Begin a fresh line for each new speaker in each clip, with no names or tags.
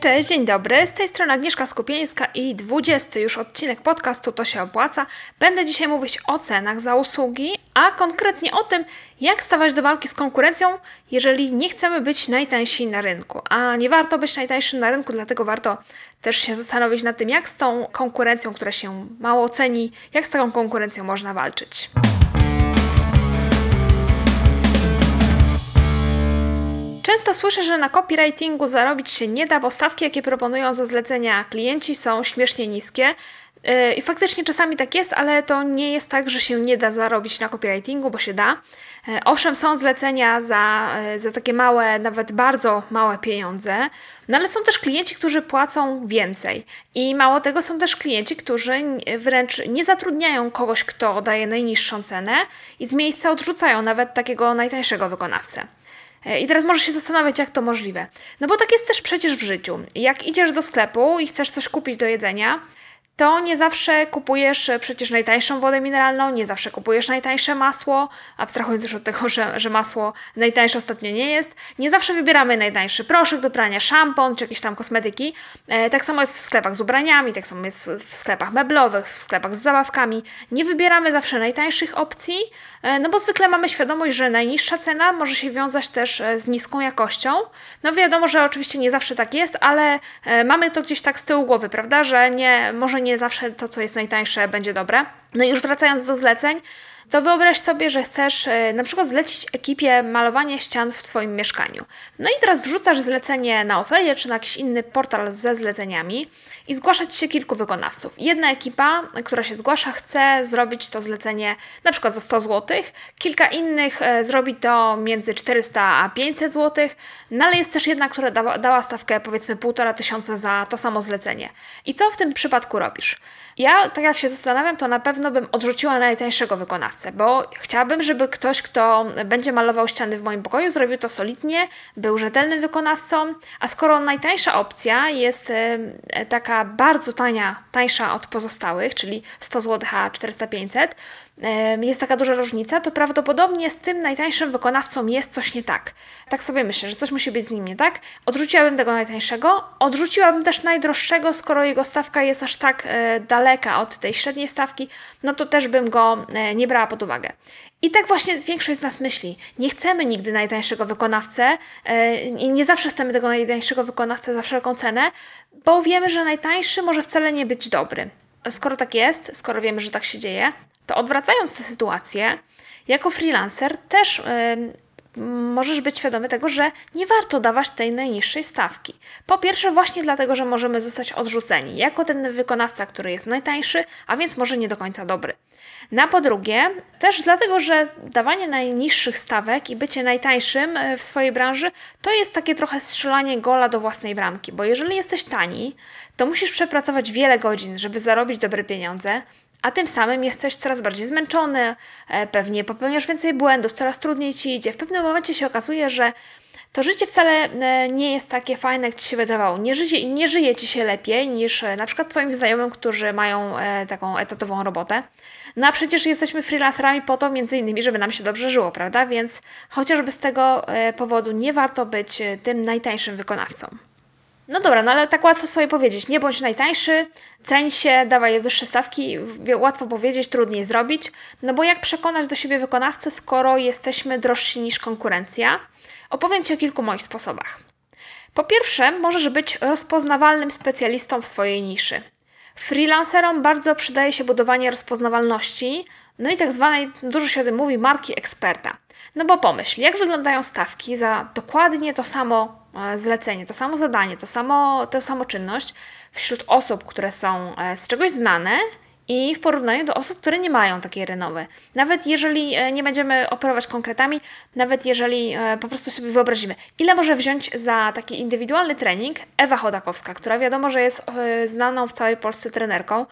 Cześć, dzień dobry. Z tej strony Agnieszka Skupieńska i 20 już odcinek podcastu To się opłaca. Będę dzisiaj mówić o cenach za usługi, a konkretnie o tym, jak stawać do walki z konkurencją, jeżeli nie chcemy być najtańsi na rynku. A nie warto być najtańszym na rynku, dlatego warto też się zastanowić nad tym, jak z tą konkurencją, która się mało ceni, jak z taką konkurencją można walczyć. Często słyszę, że na copywritingu zarobić się nie da, bo stawki, jakie proponują za zlecenia klienci, są śmiesznie niskie. Yy, I faktycznie czasami tak jest, ale to nie jest tak, że się nie da zarobić na copywritingu, bo się da. Yy, owszem, są zlecenia za, yy, za takie małe, nawet bardzo małe pieniądze, no ale są też klienci, którzy płacą więcej. I mało tego, są też klienci, którzy wręcz nie zatrudniają kogoś, kto daje najniższą cenę i z miejsca odrzucają nawet takiego najtańszego wykonawcę. E, I teraz możesz się zastanawiać, jak to możliwe. No bo tak jest też przecież w życiu. Jak idziesz do sklepu i chcesz coś kupić do jedzenia, to nie zawsze kupujesz e, przecież najtańszą wodę mineralną, nie zawsze kupujesz najtańsze masło, abstrahując już od tego, że, że masło najtańsze ostatnio nie jest. Nie zawsze wybieramy najtańszy proszek do prania, szampon czy jakieś tam kosmetyki. E, tak samo jest w sklepach z ubraniami, tak samo jest w sklepach meblowych, w sklepach z zabawkami. Nie wybieramy zawsze najtańszych opcji, e, no bo zwykle mamy świadomość, że najniższa cena może się wiązać też z niską jakością. No wiadomo, że oczywiście nie zawsze tak jest, ale mamy to gdzieś tak z tyłu głowy, prawda, że nie, może nie nie zawsze to, co jest najtańsze, będzie dobre. No i już wracając do zleceń, to wyobraź sobie, że chcesz e, na przykład zlecić ekipie malowanie ścian w Twoim mieszkaniu. No i teraz wrzucasz zlecenie na Oferię czy na jakiś inny portal ze zleceniami i zgłasza Ci się kilku wykonawców. Jedna ekipa, która się zgłasza, chce zrobić to zlecenie na przykład za 100 zł, kilka innych e, zrobi to między 400 a 500 zł, no ale jest też jedna, która dała, dała stawkę powiedzmy 1,5 tysiąca za to samo zlecenie. I co w tym przypadku robisz? Ja, tak jak się zastanawiam, to na pewno bym odrzuciła najtańszego wykonawcę, bo chciałabym, żeby ktoś, kto będzie malował ściany w moim pokoju, zrobił to solidnie, był rzetelnym wykonawcą, a skoro najtańsza opcja jest taka bardzo tania, tańsza od pozostałych, czyli 100 zł, a 400-500, jest taka duża różnica, to prawdopodobnie z tym najtańszym wykonawcą jest coś nie tak. Tak sobie myślę, że coś musi być z nim nie tak. Odrzuciłabym tego najtańszego, odrzuciłabym też najdroższego, skoro jego stawka jest aż tak e, daleka od tej średniej stawki, no to też bym go e, nie brała pod uwagę. I tak właśnie większość z nas myśli. Nie chcemy nigdy najtańszego wykonawcę e, i nie zawsze chcemy tego najtańszego wykonawcę za wszelką cenę, bo wiemy, że najtańszy może wcale nie być dobry. Skoro tak jest, skoro wiemy, że tak się dzieje, to odwracając tę sytuację, jako freelancer też możesz być świadomy tego, że nie warto dawać tej najniższej stawki. Po pierwsze, właśnie dlatego, że możemy zostać odrzuceni jako ten wykonawca, który jest najtańszy, a więc może nie do końca dobry. Na po drugie, też dlatego, że dawanie najniższych stawek i bycie najtańszym e, w swojej branży to jest takie trochę strzelanie gola do własnej bramki, bo jeżeli jesteś tani, to musisz przepracować wiele godzin, żeby zarobić dobre pieniądze, a tym samym jesteś coraz bardziej zmęczony, e, pewnie popełniasz więcej błędów, coraz trudniej ci idzie. W pewnym momencie się okazuje, że to życie wcale e, nie jest takie fajne, jak ci się wydawało. Nie żyje, nie żyje ci się lepiej niż e, na przykład Twoim znajomym, którzy mają taką etatową robotę. No a przecież jesteśmy freelancerami po to między innymi, żeby nam się dobrze żyło, prawda? Więc chociażby z tego powodu nie warto być tym najtańszym wykonawcą. No dobra, no ale tak łatwo sobie powiedzieć. Nie bądź najtańszy, ceń się, dawaj wyższe stawki. Łatwo powiedzieć, trudniej zrobić. No bo jak przekonać do siebie wykonawcę, skoro jesteśmy drożsi niż konkurencja? Opowiem Ci o kilku moich sposobach. Po pierwsze, możesz być rozpoznawalnym specjalistą w swojej niszy. Freelancerom bardzo przydaje się budowanie rozpoznawalności, no i tak zwanej, dużo się o tym mówi, marki eksperta. No bo pomyśl, jak wyglądają stawki za dokładnie to samo e, zlecenie, to samo zadanie, to samo, to samo czynność wśród osób, które są e, z czegoś znane i w porównaniu do osób, które nie mają takiej renowy. Nawet jeżeli e, nie będziemy operować konkretami, nawet jeżeli po prostu sobie wyobrazimy, ile może wziąć za taki indywidualny trening Ewa Chodakowska, która wiadomo, że jest znaną w całej Polsce trenerką,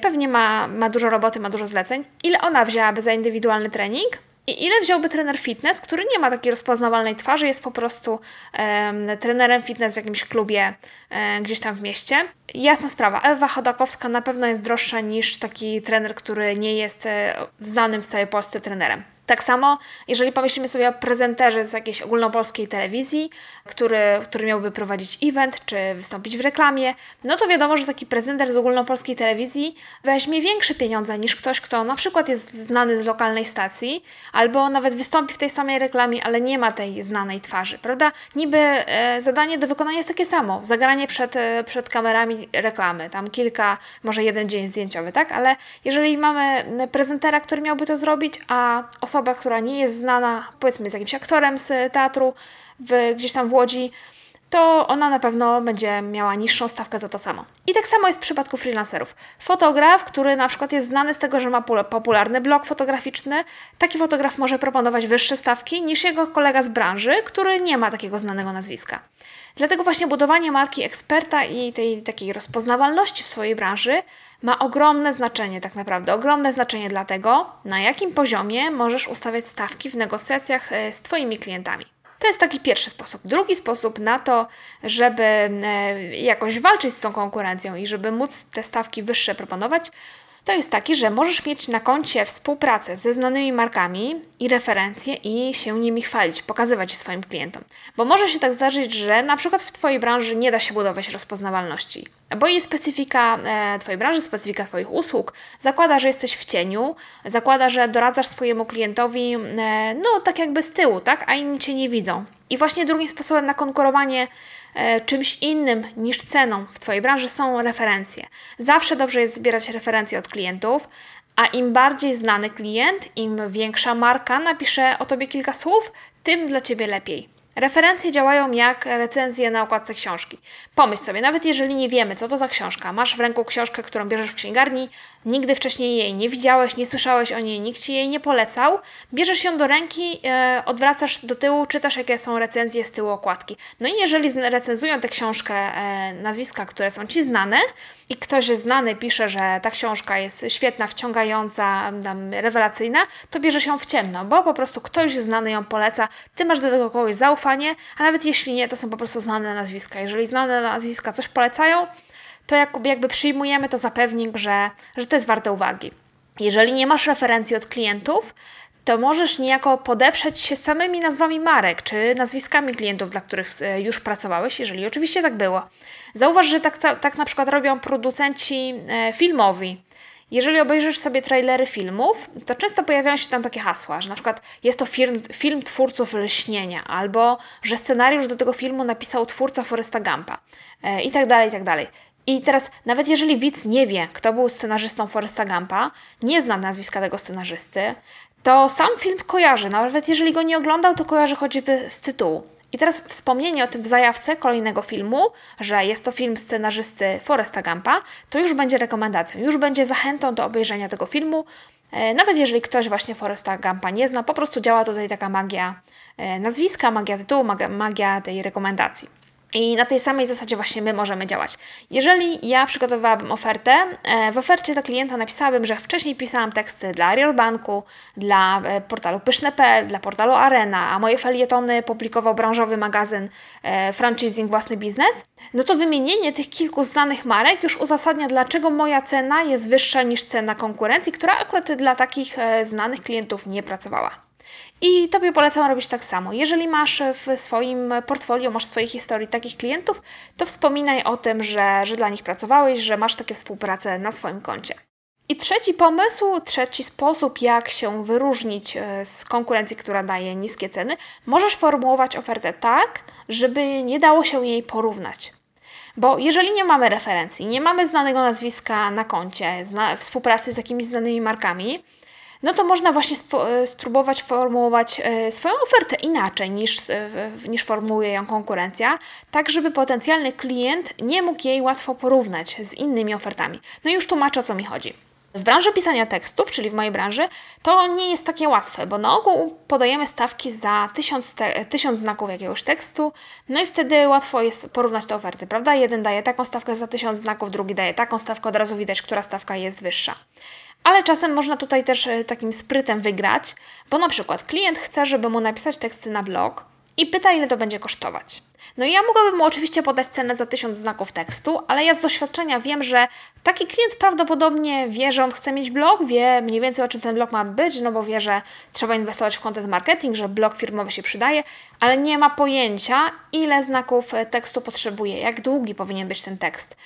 pewnie ma, ma dużo roboty, ma dużo zleceń, ile ona wzięłaby za indywidualny trening, i ile wziąłby trener fitness, który nie ma takiej rozpoznawalnej twarzy, jest po prostu um, trenerem fitness w jakimś klubie um, gdzieś tam w mieście? Jasna sprawa, Ewa Chodakowska na pewno jest droższa niż taki trener, który nie jest um, znanym w całej Polsce trenerem. Tak samo, jeżeli pomyślimy sobie o prezenterze z jakiejś ogólnopolskiej telewizji, który, który miałby prowadzić event czy wystąpić w reklamie, no to wiadomo, że taki prezenter z ogólnopolskiej telewizji weźmie większe pieniądze niż ktoś, kto na przykład jest znany z lokalnej stacji, albo nawet wystąpi w tej samej reklamie, ale nie ma tej znanej twarzy, prawda? Niby e, zadanie do wykonania jest takie samo, zagranie przed, e, przed kamerami reklamy, tam kilka, może jeden dzień zdjęciowy, tak? Ale jeżeli mamy prezentera, który miałby to zrobić, a osoba osoba, która nie jest znana, powiedzmy, z jakimś aktorem z teatru w, gdzieś tam w Łodzi, to ona na pewno będzie miała niższą stawkę za to samo. I tak samo jest w przypadku freelancerów. Fotograf, który na przykład jest znany z tego, że ma popularny blog fotograficzny, taki fotograf może proponować wyższe stawki niż jego kolega z branży, który nie ma takiego znanego nazwiska. Dlatego właśnie budowanie marki eksperta i tej takiej rozpoznawalności w swojej branży ma ogromne znaczenie, tak naprawdę, ogromne znaczenie dla tego, na jakim poziomie możesz ustawiać stawki w negocjacjach e, z Twoimi klientami. To jest taki pierwszy sposób. Drugi sposób na to, żeby e, jakoś walczyć z tą konkurencją i żeby móc te stawki wyższe proponować, to jest taki, że możesz mieć na koncie współpracę ze znanymi markami i referencje i się nimi chwalić, pokazywać swoim klientom. Bo może się tak zdarzyć, że na przykład w Twojej branży nie da się budować rozpoznawalności, bo jej specyfika e, Twojej branży, specyfika Twoich usług zakłada, że jesteś w cieniu, zakłada, że doradzasz swojemu klientowi, e, no tak jakby z tyłu, tak, a inni Cię nie widzą. I właśnie drugim sposobem na konkurowanie czymś innym niż ceną w Twojej branży są referencje. Zawsze dobrze jest zbierać referencje od klientów, a im bardziej znany klient, im większa marka napisze o Tobie kilka słów, tym dla Ciebie lepiej. Referencje działają jak recenzje na okładce książki. Pomyśl sobie, nawet jeżeli nie wiemy, co to za książka, masz w ręku książkę, którą bierzesz w księgarni, nigdy wcześniej jej nie widziałeś, nie słyszałeś o niej, nikt ci jej nie polecał, bierzesz ją do ręki, e, odwracasz do tyłu, czytasz, jakie są recenzje z tyłu okładki. No i jeżeli recenzują tę książkę e, nazwiska, które są ci znane, i ktoś znany pisze, że ta książka jest świetna, wciągająca, tam, rewelacyjna, to bierzesz ją w ciemno, bo po prostu ktoś znany ją poleca, ty masz do tego kogoś zaufanie, a nawet jeśli nie, to są po prostu znane nazwiska. Jeżeli znane nazwiska coś polecają, to jakby przyjmujemy to za pewnik, że, że to jest warte uwagi. Jeżeli nie masz referencji od klientów, to możesz niejako podeprzeć się samymi nazwami marek czy nazwiskami klientów, dla których e, już pracowałeś, jeżeli oczywiście tak było. Zauważ, że tak, tak na przykład robią producenci e, filmowi. Jeżeli obejrzysz sobie trailery filmów, to często pojawiają się tam takie hasła, że na przykład jest to film, film twórców Lśnienia, albo że scenariusz do tego filmu napisał twórca Foresta Gampa e, i tak dalej, i tak dalej. I teraz, nawet jeżeli widz nie wie, kto był scenarzystą Foresta Gampa, nie zna nazwiska tego scenarzysty, to sam film kojarzy. Nawet jeżeli go nie oglądał, to kojarzy choćby z tytułu. I teraz wspomnienie o tym w zajawce kolejnego filmu, że jest to film scenarzysty Foresta Gampa, to już będzie rekomendacją, już będzie zachętą do obejrzenia tego filmu. E, nawet jeżeli ktoś właśnie Foresta Gampa nie zna, po prostu działa tutaj taka magia e, nazwiska, magia tytułu, magia tej rekomendacji. I na tej samej zasadzie właśnie my możemy działać. Jeżeli ja przygotowywałabym ofertę, e, w ofercie do klienta napisałabym, że wcześniej pisałam teksty dla Ariel Banku, dla e, portalu Pyszne.pl, dla portalu Arena, a moje felietony publikował branżowy magazyn e, Franchising Własny Biznes, no to wymienienie tych kilku znanych marek już uzasadnia, dlaczego moja cena jest wyższa niż cena konkurencji, która akurat dla takich znanych klientów nie pracowała. I Tobie polecam robić tak samo. Jeżeli masz w swoim portfolio, masz w swojej historii takich klientów, to wspominaj o tym, że, że dla nich pracowałeś, że masz takie współpracę na swoim koncie. I trzeci pomysł, trzeci sposób, jak się wyróżnić e, z konkurencji, która daje niskie ceny, możesz formułować ofertę tak, żeby nie dało się jej porównać. Bo jeżeli nie mamy referencji, nie mamy znanego nazwiska na koncie, zna, współpracy z jakimiś znanymi markami, no to można właśnie e, spróbować formułować e, swoją ofertę inaczej niż, niż formułuje ją konkurencja, tak żeby potencjalny klient nie mógł jej łatwo porównać z innymi ofertami. No i już tłumaczę o co mi chodzi. W branży pisania tekstów, czyli w mojej branży, to nie jest takie łatwe, bo na ogół podajemy stawki za tysiąc, te, tysiąc znaków jakiegoś tekstu, no i wtedy łatwo jest porównać te oferty, prawda? Jeden daje taką stawkę za tysiąc znaków, drugi daje taką stawkę, od razu widać, która stawka jest wyższa. Ale czasem można tutaj też e, takim sprytem wygrać, bo na przykład klient chce, żeby mu napisać teksty na blog i pyta, ile to będzie kosztować. No i ja mogłabym mu oczywiście podać cenę za 1000 znaków tekstu, ale ja z doświadczenia wiem, że taki klient prawdopodobnie wie, że on chce mieć blog, wie mniej więcej o czym ten blog ma być, no bo wie, że trzeba inwestować w content marketing, że blog firmowy się przydaje, ale nie ma pojęcia, ile znaków tekstu potrzebuje, jak długi powinien być ten tekst.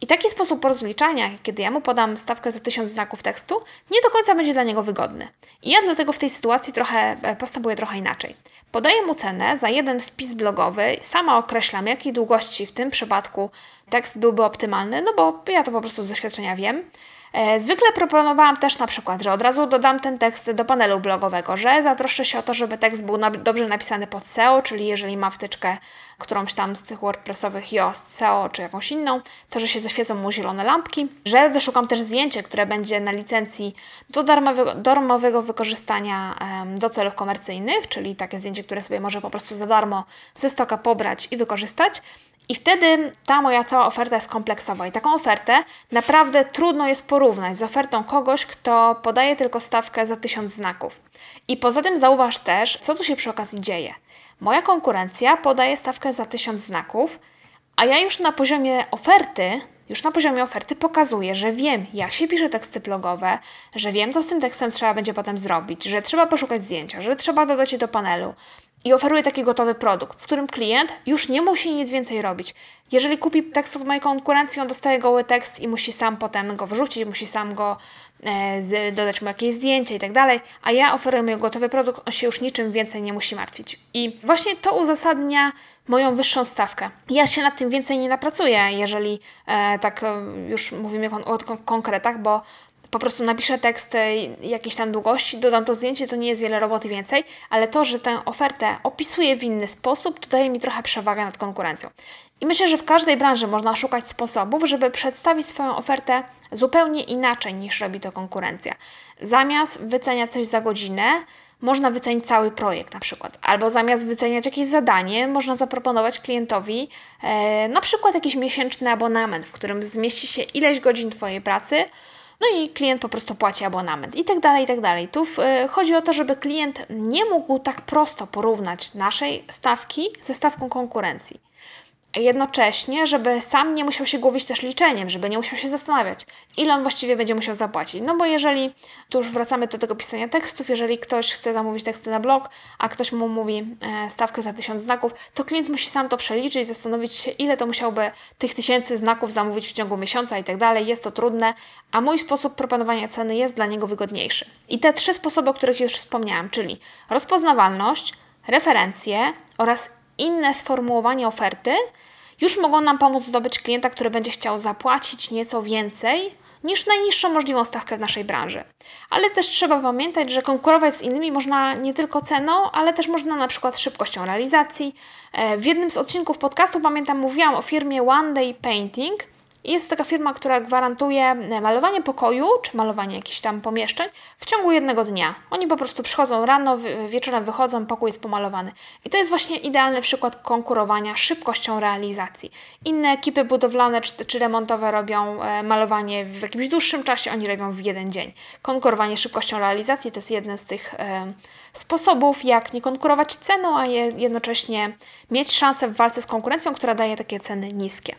I taki sposób rozliczania, kiedy ja mu podam stawkę za 1000 znaków tekstu, nie do końca będzie dla niego wygodny. I ja dlatego w tej sytuacji trochę e, postępuję trochę inaczej. Podaję mu cenę za jeden wpis blogowy, sama określam, jakiej długości w tym przypadku tekst byłby optymalny, no bo ja to po prostu z doświadczenia wiem. E, zwykle proponowałam też na przykład, że od razu dodam ten tekst do panelu blogowego, że zatroszczę się o to, żeby tekst był dobrze napisany pod SEO, czyli jeżeli ma wtyczkę którąś tam z tych WordPressowych Yoast SEO czy jakąś inną, to że się zaświecą mu zielone lampki, że wyszukam też zdjęcie, które będzie na licencji do darmowego, darmowego wykorzystania do celów komercyjnych, czyli takie zdjęcie, które sobie może po prostu za darmo ze stoka pobrać i wykorzystać. I wtedy ta moja cała oferta jest kompleksowa. I taką ofertę naprawdę trudno jest porównać z ofertą kogoś, kto podaje tylko stawkę za tysiąc znaków. I poza tym zauważ też, co tu się przy okazji dzieje. Moja konkurencja podaje stawkę za tysiąc znaków, a ja już na poziomie oferty, już na poziomie oferty pokazuję, że wiem, jak się pisze teksty blogowe, że wiem, co z tym tekstem trzeba będzie potem zrobić, że trzeba poszukać zdjęcia, że trzeba dodać je do panelu, i oferuje taki gotowy produkt, z którym klient już nie musi nic więcej robić. Jeżeli kupi tekst od mojej konkurencji, on dostaje goły tekst i musi sam potem go wrzucić, musi sam go e, dodać mu jakieś zdjęcie i tak dalej, a ja oferuję mu gotowy produkt, on się już niczym więcej nie musi martwić. I właśnie to uzasadnia moją wyższą stawkę. Ja się nad tym więcej nie napracuję, jeżeli e, tak e, już mówimy o, o konkretach, bo po prostu napiszę tekst jakiejś tam długości, dodam to zdjęcie, to nie jest wiele roboty więcej, ale to, że tę ofertę opisuję w inny sposób, to daje mi trochę przewagę nad konkurencją. I myślę, że w każdej branży można szukać sposobów, żeby przedstawić swoją ofertę zupełnie inaczej niż robi to konkurencja. Zamiast wyceniać coś za godzinę, można wycenić cały projekt na przykład, albo zamiast wyceniać jakieś zadanie, można zaproponować klientowi e, na przykład jakiś miesięczny abonament, w którym zmieści się ileś godzin Twojej pracy, no i klient po prostu płaci abonament i tak dalej, i tak dalej. Tu y, chodzi o to, żeby klient nie mógł tak prosto porównać naszej stawki ze stawką konkurencji jednocześnie, żeby sam nie musiał się głowić też liczeniem, żeby nie musiał się zastanawiać, ile on właściwie będzie musiał zapłacić. No bo jeżeli, tu już wracamy do tego pisania tekstów, jeżeli ktoś chce zamówić teksty na blog, a ktoś mu mówi e, stawkę za tysiąc znaków, to klient musi sam to przeliczyć, zastanowić się, ile to musiałby tych tysięcy znaków zamówić w ciągu miesiąca i tak dalej. Jest to trudne, a mój sposób proponowania ceny jest dla niego wygodniejszy. I te trzy sposoby, o których już wspomniałam, czyli rozpoznawalność, referencje oraz inne sformułowanie oferty już mogą nam pomóc zdobyć klienta, który będzie chciał zapłacić nieco więcej niż najniższą możliwą stawkę w naszej branży. Ale też trzeba pamiętać, że konkurować z innymi można nie tylko ceną, ale też można na przykład szybkością realizacji. E, w jednym z odcinków podcastu, pamiętam, mówiłam o firmie One Day Painting, jest taka firma, która gwarantuje malowanie pokoju czy malowanie jakichś tam pomieszczeń w ciągu jednego dnia. Oni po prostu przychodzą rano, wieczorem wychodzą, pokój jest pomalowany. I to jest właśnie idealny przykład konkurowania szybkością realizacji. Inne ekipy budowlane czy, czy remontowe robią e, malowanie w jakimś dłuższym czasie, oni robią w jeden dzień. Konkurowanie szybkością realizacji to jest jeden z tych e, sposobów, jak nie konkurować ceną, a jednocześnie mieć szansę w walce z konkurencją, która daje takie ceny niskie.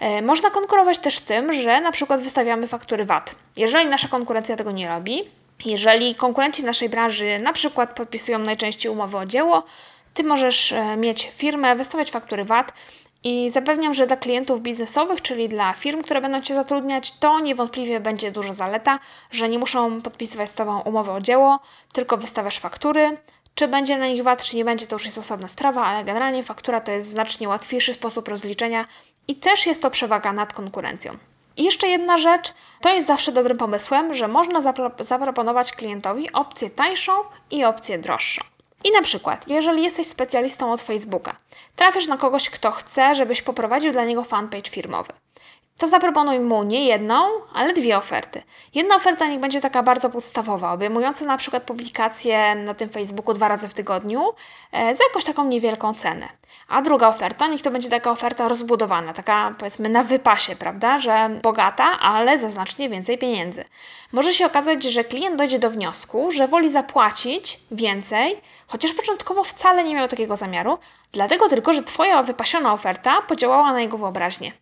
E, można konkurować też tym, że na przykład wystawiamy faktury VAT. Jeżeli nasza konkurencja tego nie robi, jeżeli konkurenci z naszej branży na przykład podpisują najczęściej umowy o dzieło, ty możesz e, mieć firmę, wystawiać faktury VAT i zapewniam, że dla klientów biznesowych, czyli dla firm, które będą Cię zatrudniać, to niewątpliwie będzie duża zaleta, że nie muszą podpisywać z Tobą umowy o dzieło, tylko wystawiasz faktury. Czy będzie na nich VAT, czy nie będzie, to już jest osobna sprawa, ale generalnie faktura to jest znacznie łatwiejszy sposób rozliczenia i też jest to przewaga nad konkurencją. I jeszcze jedna rzecz, to jest zawsze dobrym pomysłem, że można zapro zaproponować klientowi opcję tańszą i opcję droższą. I na przykład, jeżeli jesteś specjalistą od Facebooka, trafisz na kogoś, kto chce, żebyś poprowadził dla niego fanpage firmowy. To zaproponuj mu nie jedną, ale dwie oferty. Jedna oferta niech będzie taka bardzo podstawowa, obejmująca na przykład publikację na tym Facebooku dwa razy w tygodniu e, za jakąś taką niewielką cenę. A druga oferta, niech to będzie taka oferta rozbudowana, taka powiedzmy na wypasie, prawda, że bogata, ale za znacznie więcej pieniędzy. Może się okazać, że klient dojdzie do wniosku, że woli zapłacić więcej, chociaż początkowo wcale nie miał takiego zamiaru, dlatego tylko, że Twoja wypasiona oferta podziałała na jego wyobraźnię.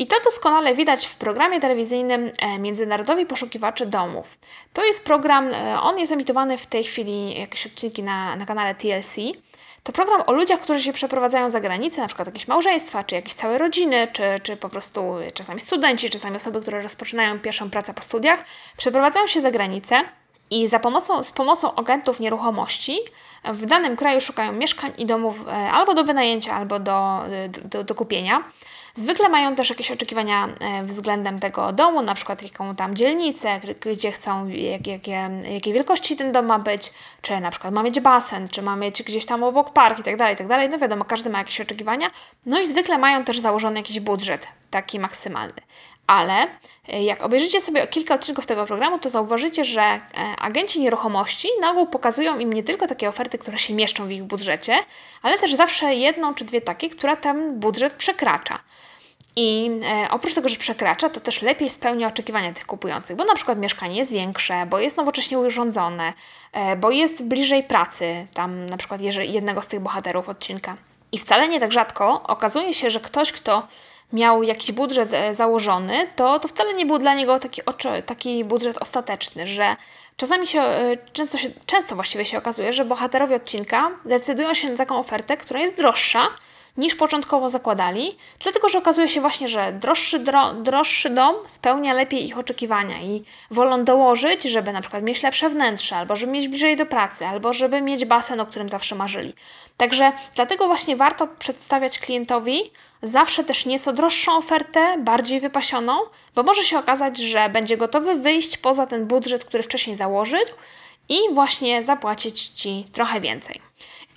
I to doskonale widać w programie telewizyjnym e, Międzynarodowi Poszukiwacze Domów. To jest program, e, on jest emitowany w tej chwili, jakieś odcinki na, na kanale TLC. To program o ludziach, którzy się przeprowadzają za granicę, na przykład jakieś małżeństwa, czy jakieś całe rodziny, czy, czy po prostu czasami studenci, czasami osoby, które rozpoczynają pierwszą pracę po studiach, przeprowadzają się za granicę i za pomocą, z pomocą agentów nieruchomości w danym kraju szukają mieszkań i domów e, albo do wynajęcia, albo do, do, do kupienia. Zwykle mają też jakieś oczekiwania e, względem tego domu, na przykład jaką tam dzielnicę, gdzie chcą, jak, jakie, jakiej wielkości ten dom ma być, czy na przykład ma mieć basen, czy ma mieć gdzieś tam obok park i tak dalej, tak dalej. No wiadomo, każdy ma jakieś oczekiwania. No i zwykle mają też założony jakiś budżet, taki maksymalny. Ale e, jak obejrzycie sobie kilka odcinków tego programu, to zauważycie, że e, agenci nieruchomości na ogół pokazują im nie tylko takie oferty, które się mieszczą w ich budżecie, ale też zawsze jedną czy dwie takie, która ten budżet przekracza. I e, oprócz tego, że przekracza, to też lepiej spełnia oczekiwania tych kupujących, bo na przykład mieszkanie jest większe, bo jest nowocześnie urządzone, bo jest bliżej pracy, tam na przykład jednego z tych bohaterów odcinka. I wcale nie tak rzadko okazuje się, że ktoś, kto miał jakiś budżet e, założony, to, to wcale nie był dla niego taki, taki budżet ostateczny, że czasami się, e, często, się, często właściwie się okazuje, że bohaterowie odcinka decydują się na taką ofertę, która jest droższa, niż początkowo zakładali, dlatego że okazuje się właśnie, że droższy, dro, droższy dom spełnia lepiej ich oczekiwania i wolą dołożyć, żeby na przykład mieć lepsze wnętrze, albo żeby mieć bliżej do pracy, albo żeby mieć basen, o którym zawsze marzyli. Także dlatego właśnie warto przedstawiać klientowi zawsze też nieco droższą ofertę, bardziej wypasioną, bo może się okazać, że będzie gotowy wyjść poza ten budżet, który wcześniej założył i właśnie zapłacić Ci trochę więcej.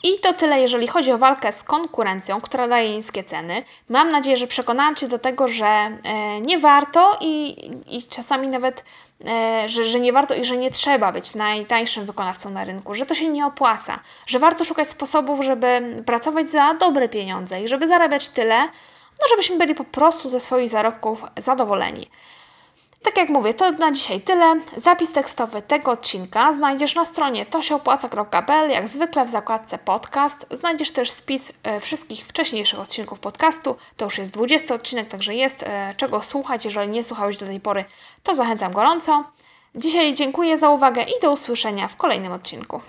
I to tyle, jeżeli chodzi o walkę z konkurencją, która daje niskie ceny. Mam nadzieję, że przekonałam Cię do tego, że e, nie warto i, i czasami nawet, e, że, że nie warto i że nie trzeba być najtańszym wykonawcą na rynku, że to się nie opłaca, że warto szukać sposobów, żeby pracować za dobre pieniądze i żeby zarabiać tyle, no żebyśmy byli po prostu ze swoich zarobków zadowoleni. Tak jak mówię, to na dzisiaj tyle. Zapis tekstowy tego odcinka znajdziesz na stronie tosiopłaca.pl, jak zwykle w zakładce podcast. Znajdziesz też spis e, wszystkich wcześniejszych odcinków podcastu. To już jest 20 odcinek, także jest e, czego słuchać. Jeżeli nie słuchałeś do tej pory, to zachęcam gorąco. Dzisiaj dziękuję za uwagę i do usłyszenia w kolejnym odcinku.